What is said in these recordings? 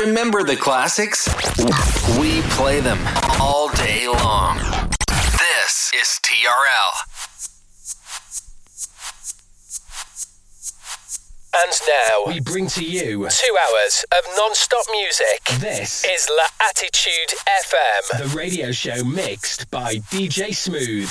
Remember the classics? We play them all day long. This is TRL. And now we bring to you two hours of non-stop music. This is L'Attitude FM, the radio show mixed by DJ Smooth.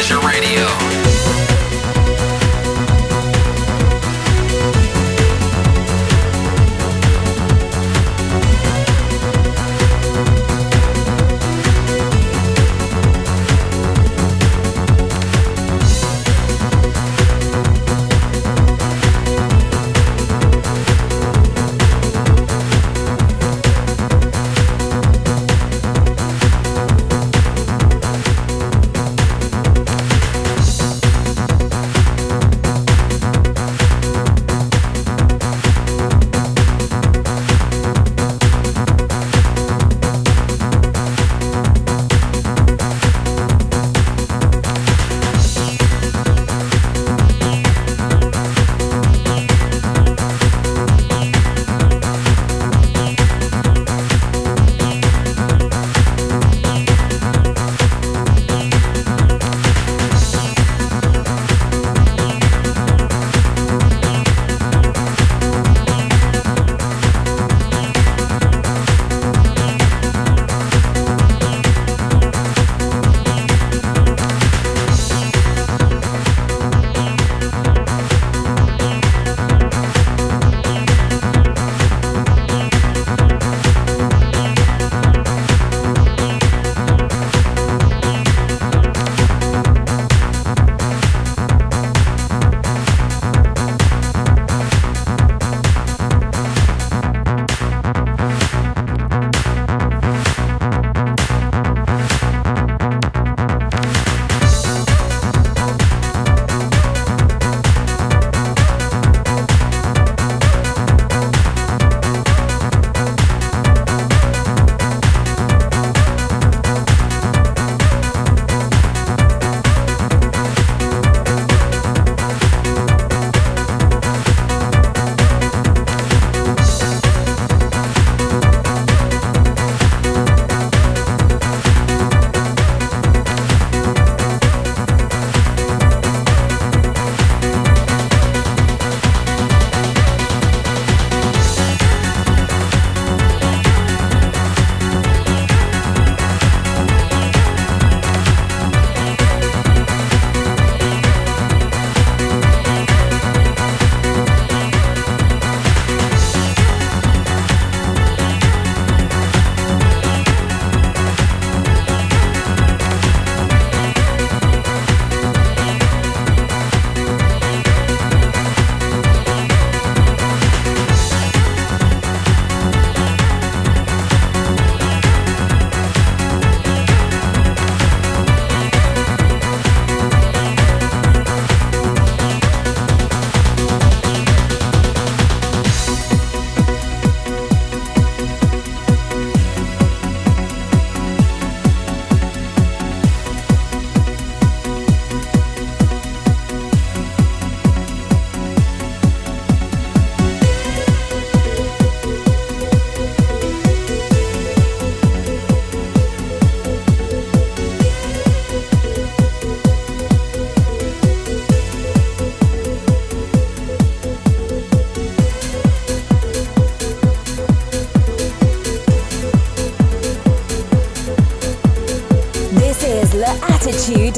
Pleasure Radio.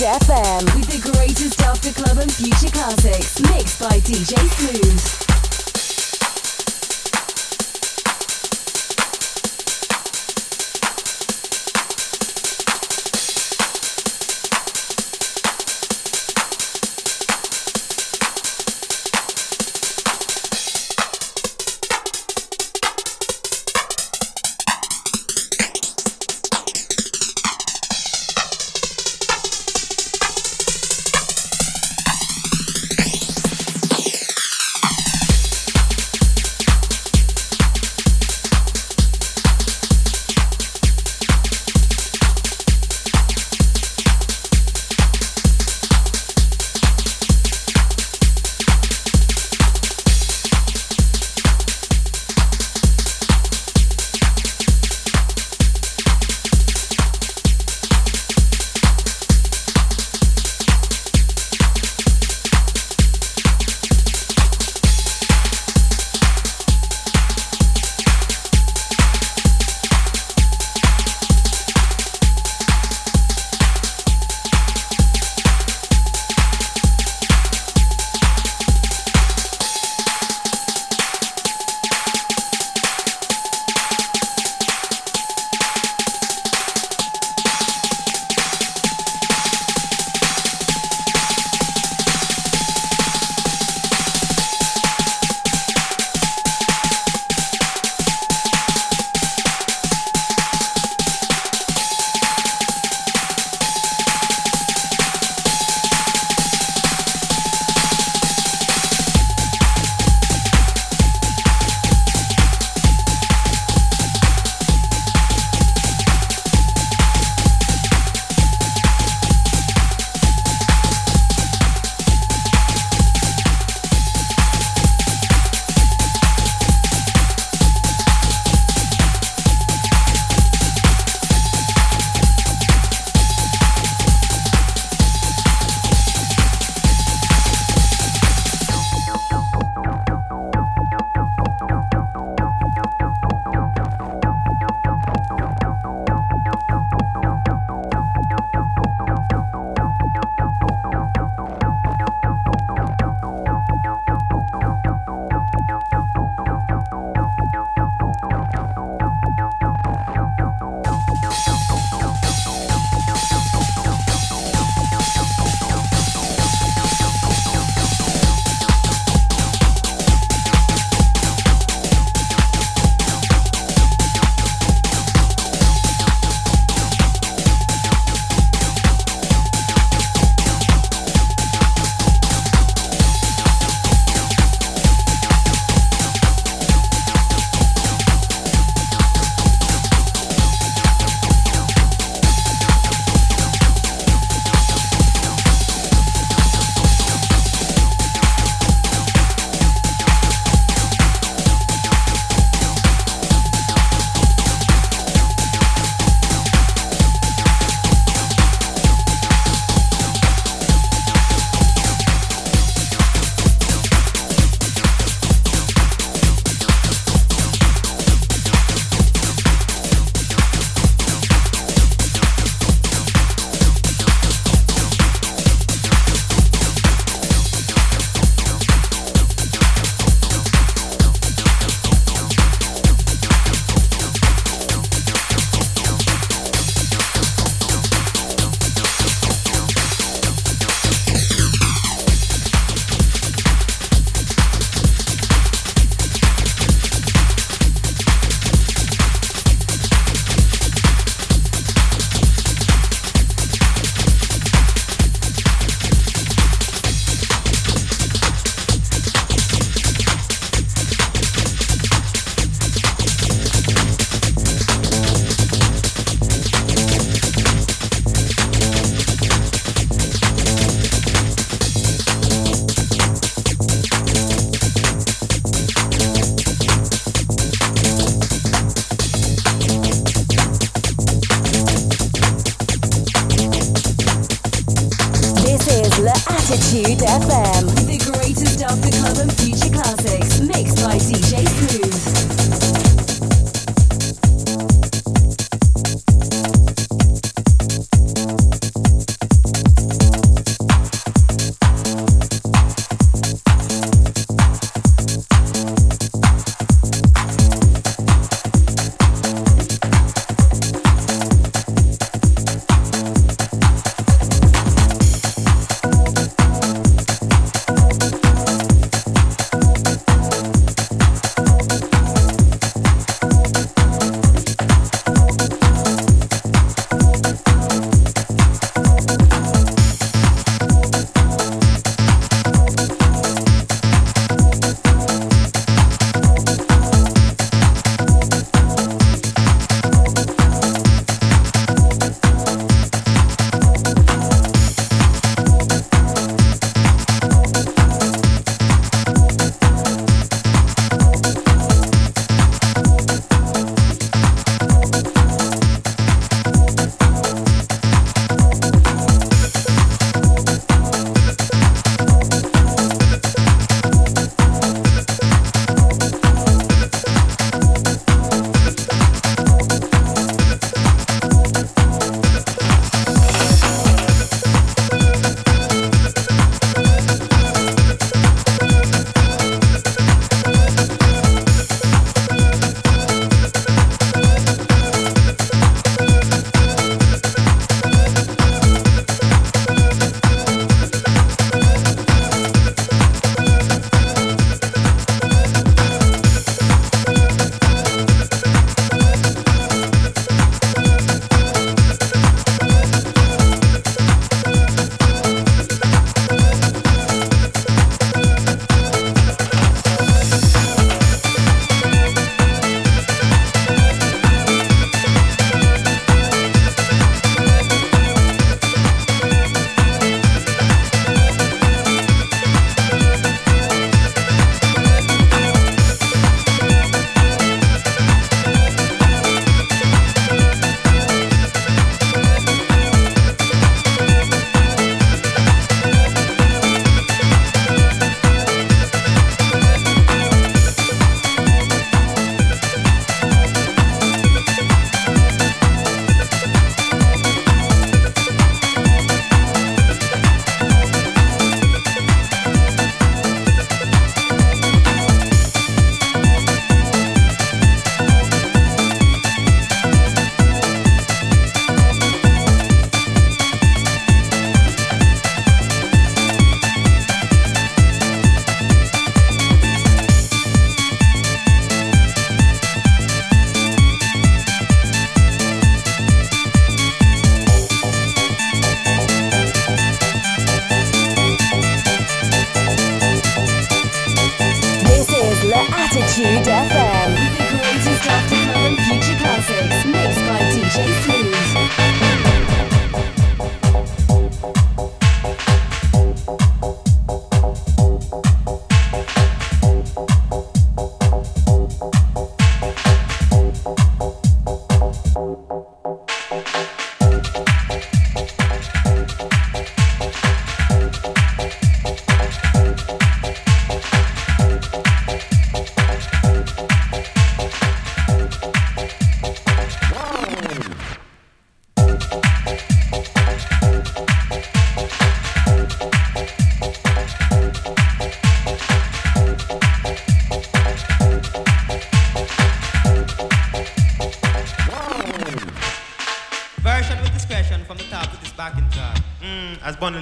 FM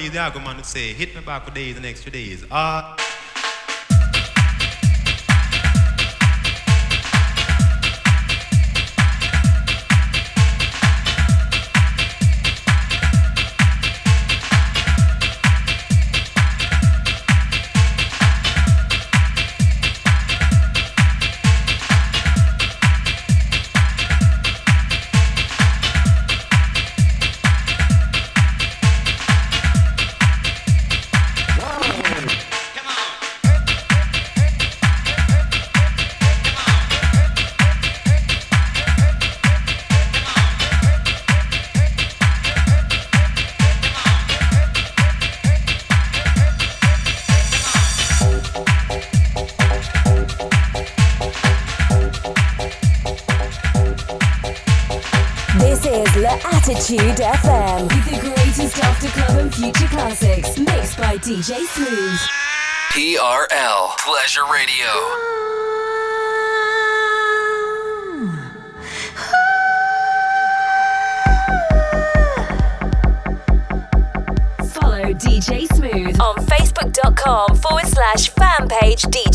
the argument to say, hit me back for days and extra days. Uh, Pleasure Radio. Follow DJ Smooth on Facebook.com forward slash fan page DJ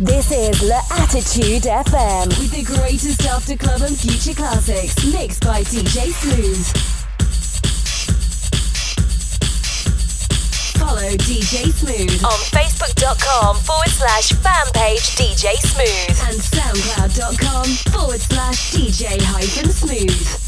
Attitude FM with the greatest after club and future classics mixed by DJ Smooth. Follow DJ Smooth on Facebook.com forward slash fan page DJ Smooth and SoundCloud.com forward slash DJ hyphen Smooth.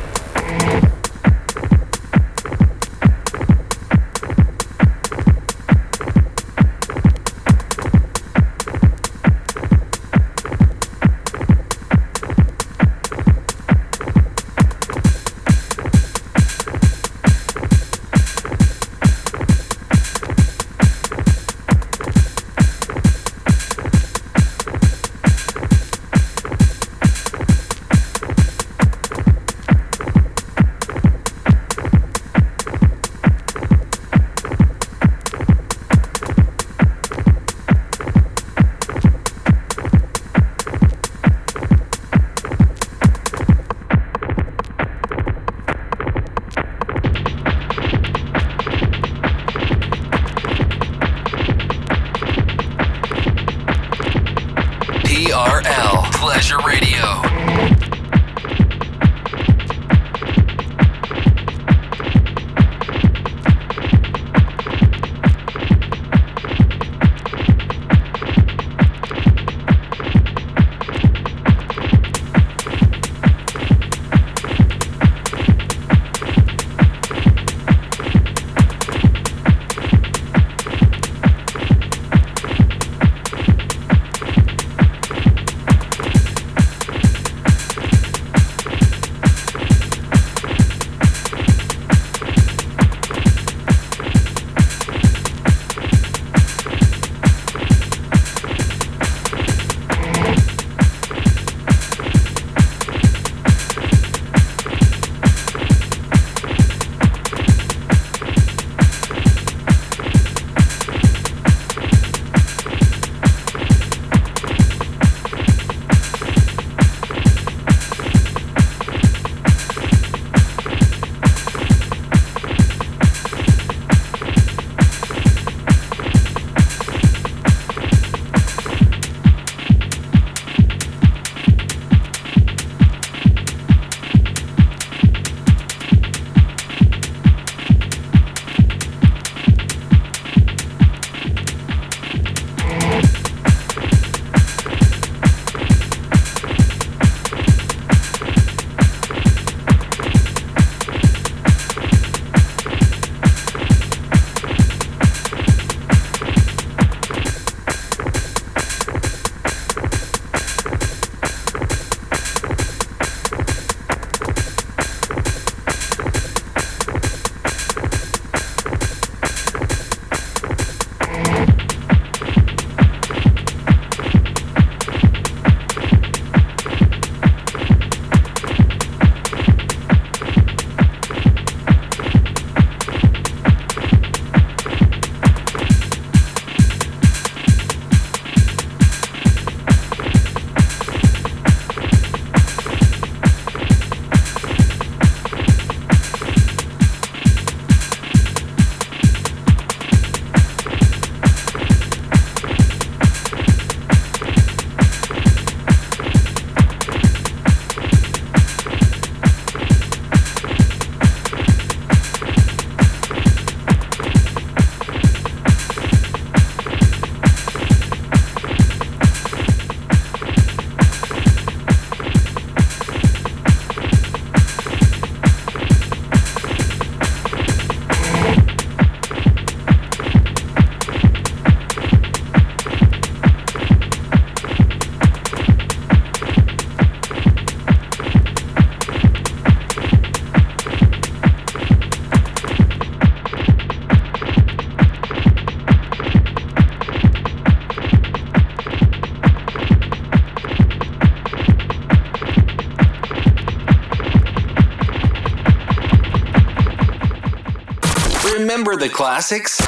Remember the classics?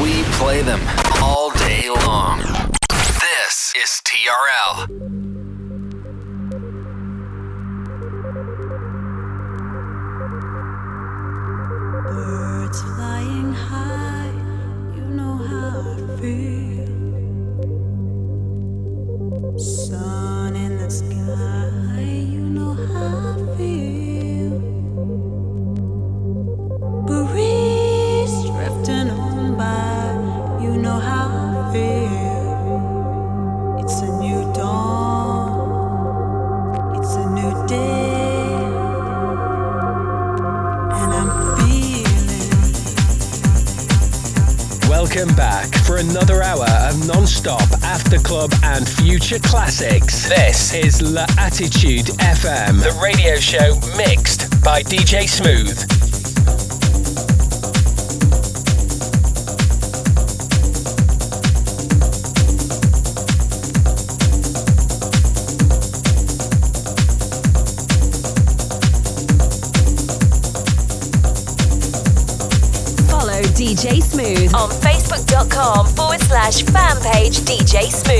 We play them all day long. This is La Attitude FM, the radio show mixed by DJ Smooth. Follow DJ Smooth on Facebook.com forward slash fan page DJ Smooth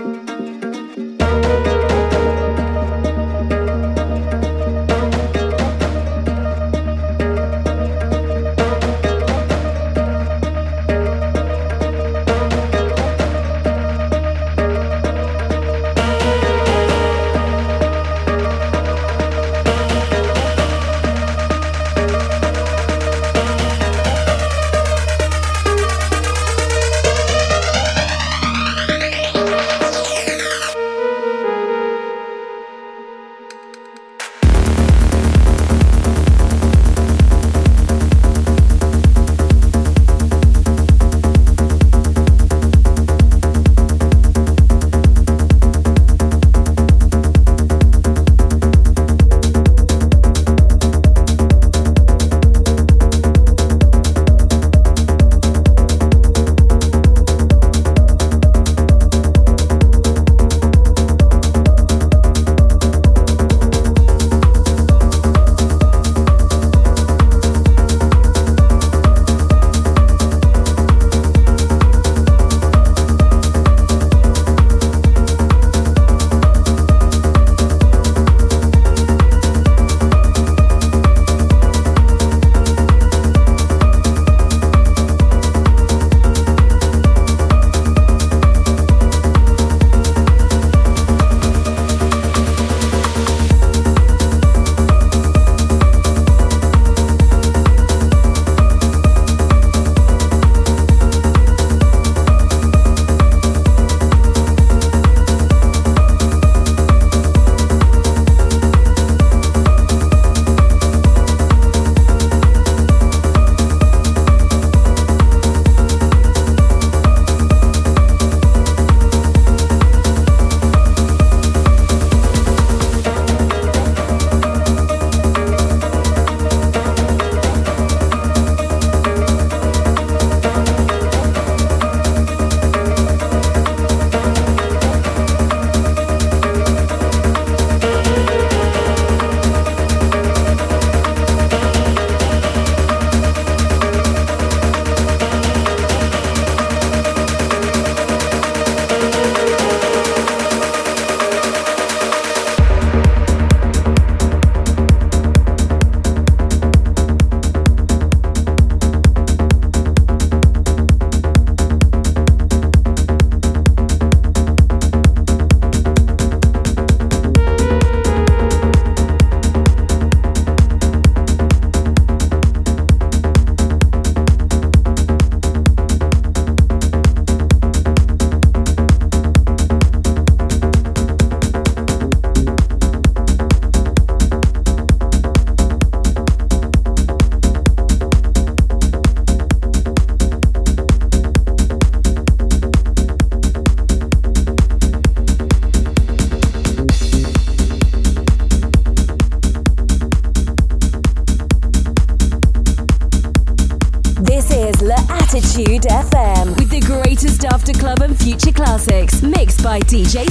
By DJ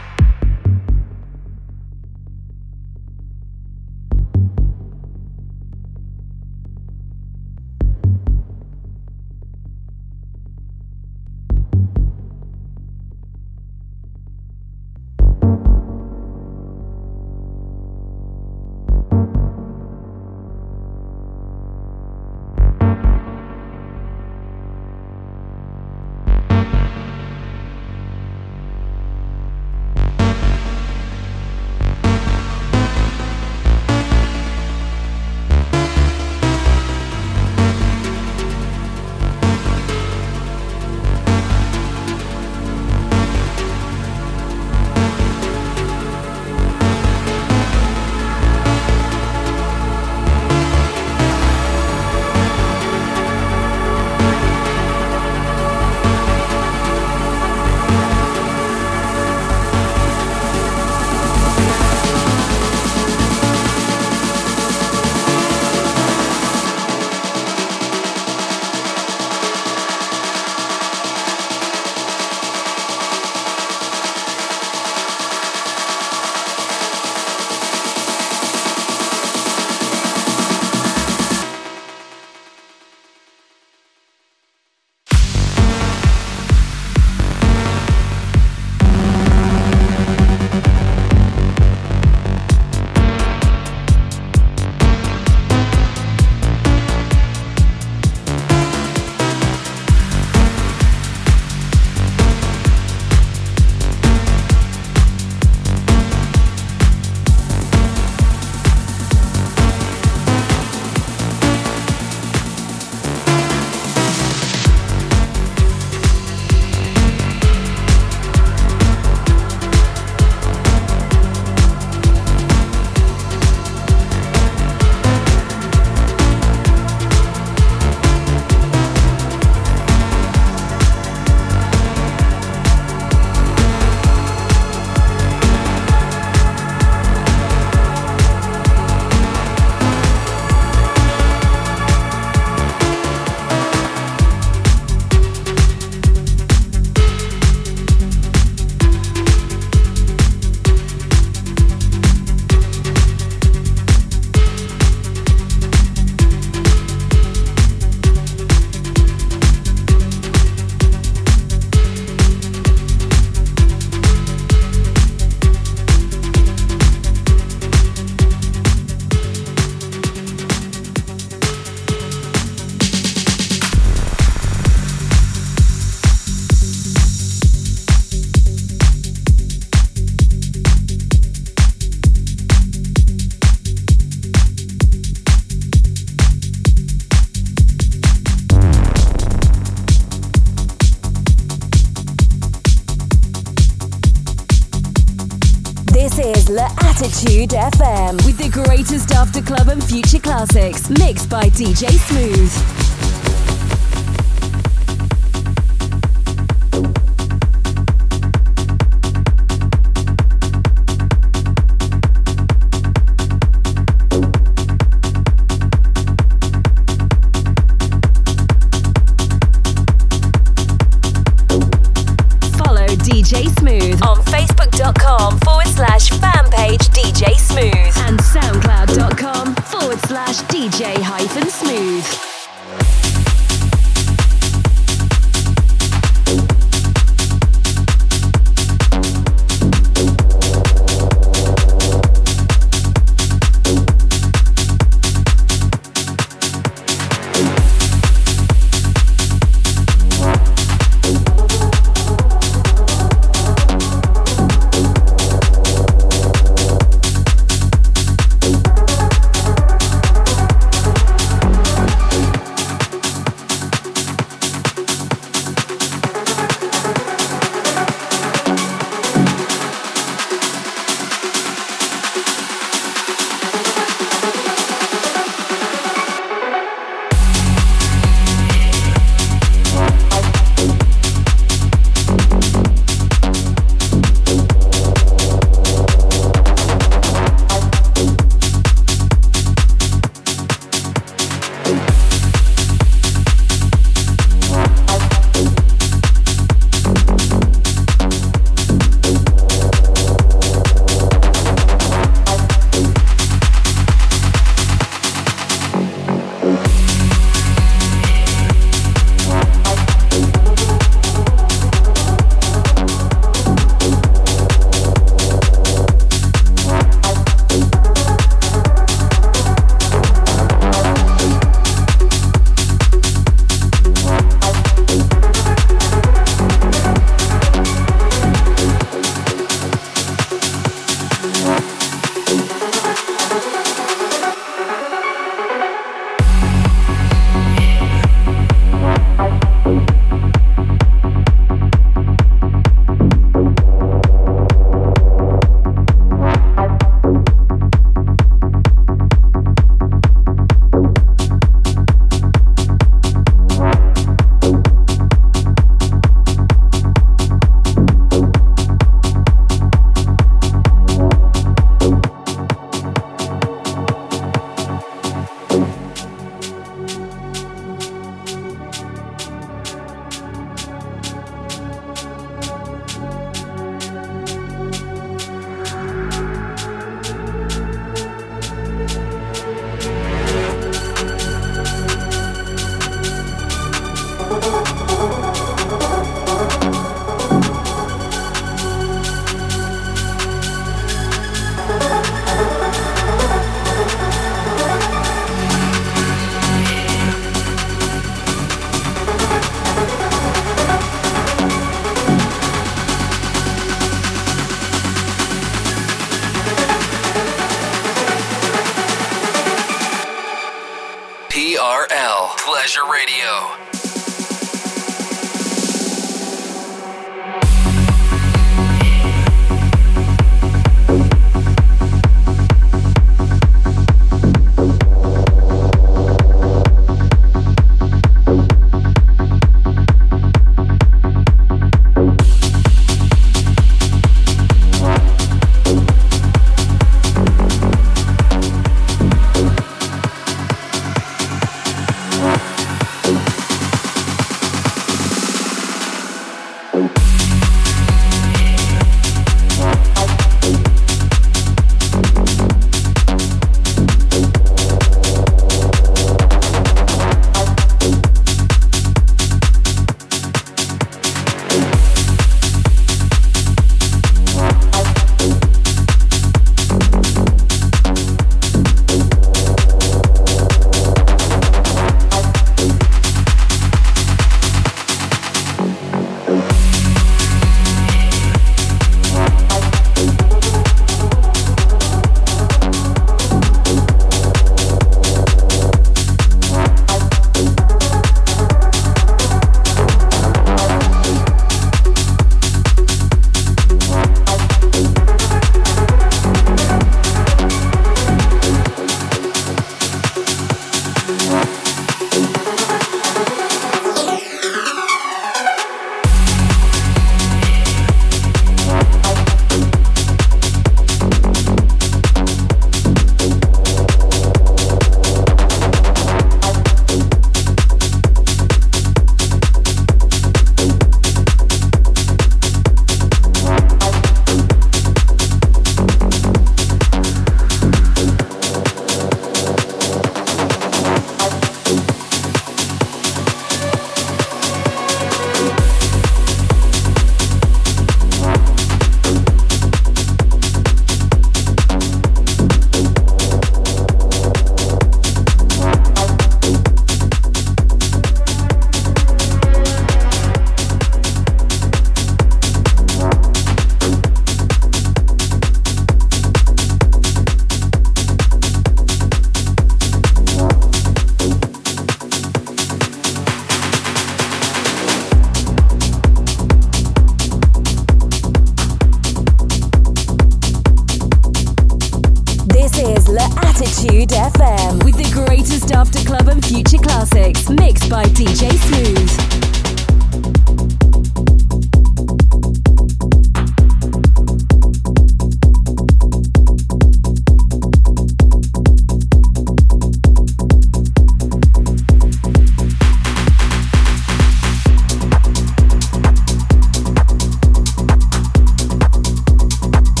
Mixed by DJ Smooth.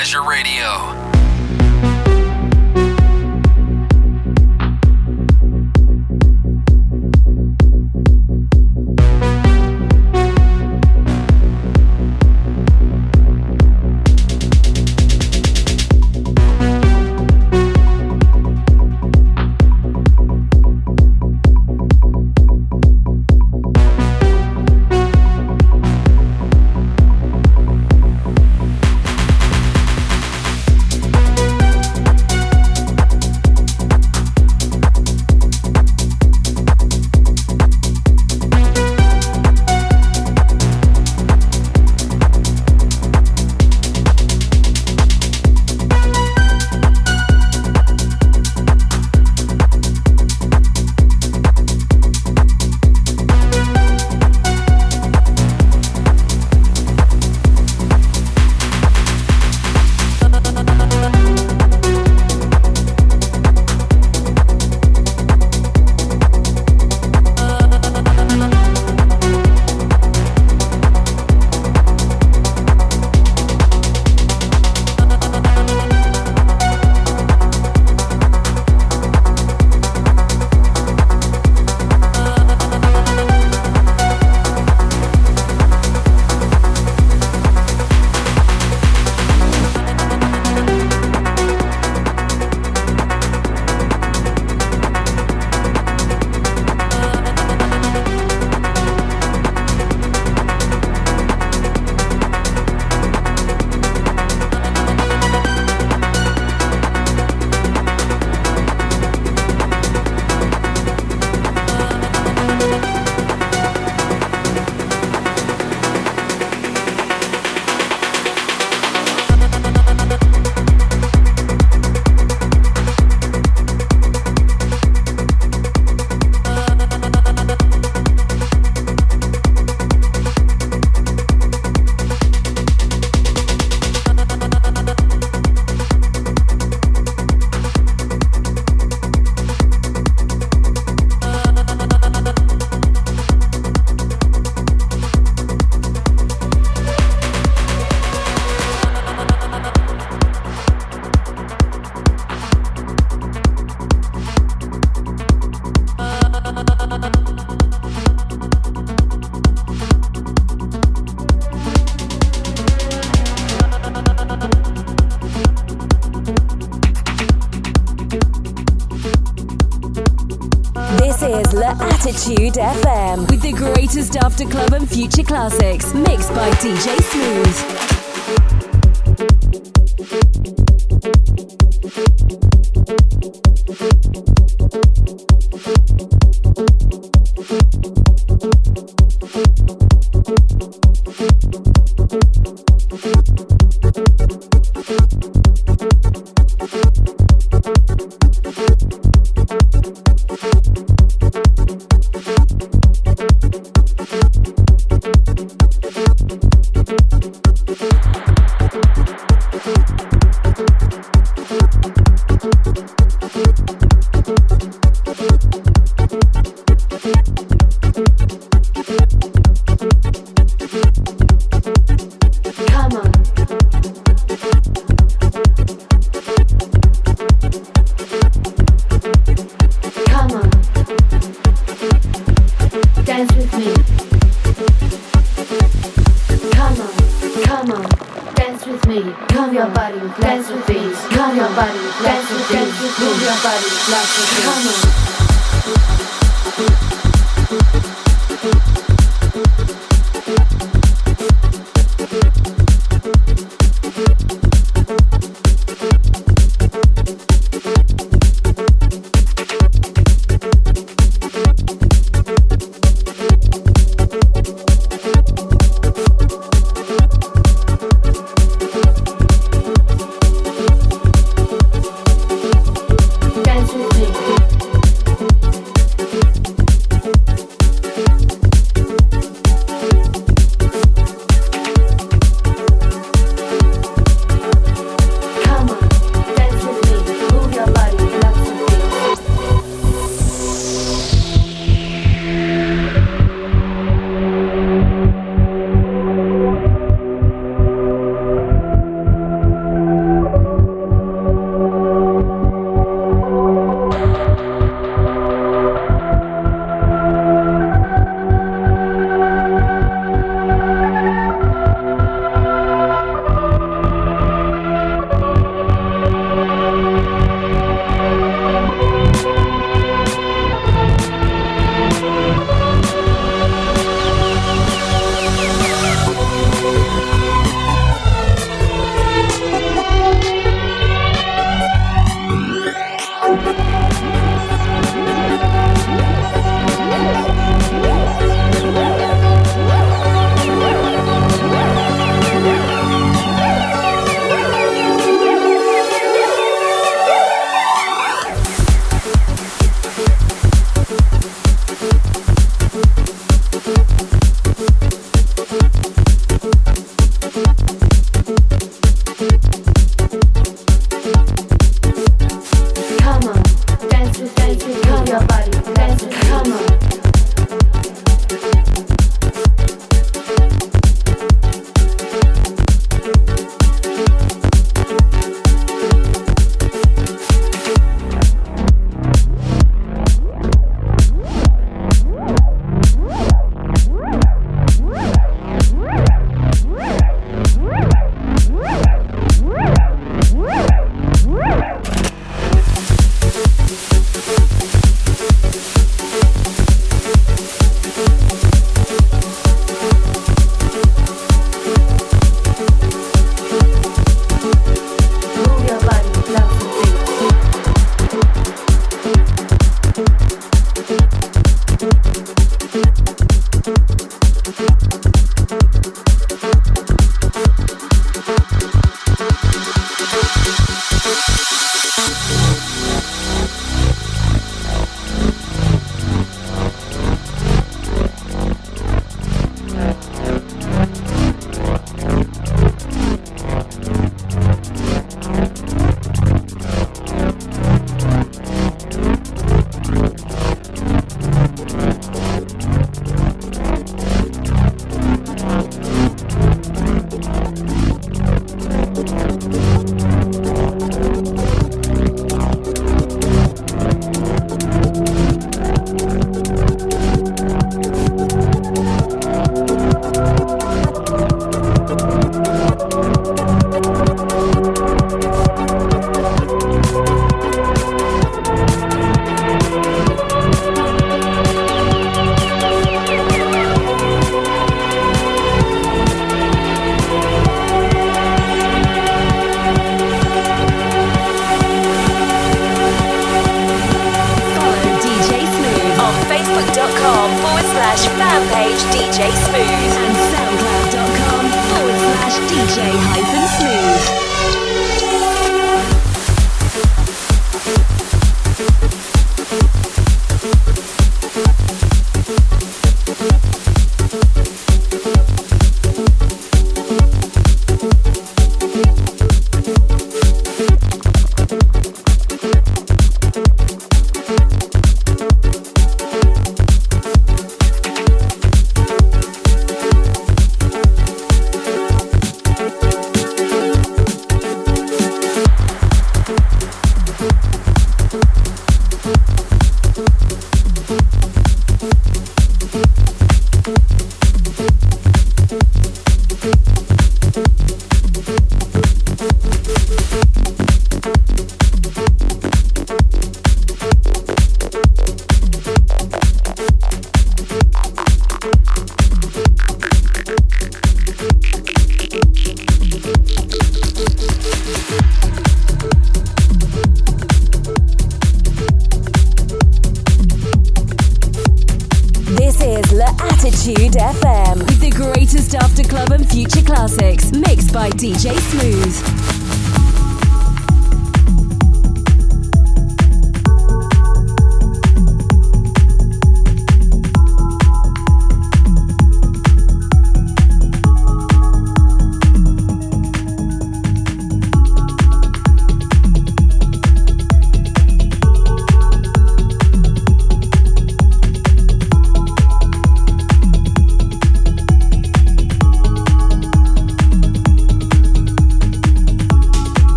Pleasure Radio. Attitude FM your body, dance with me, move your body, dance with me, come on.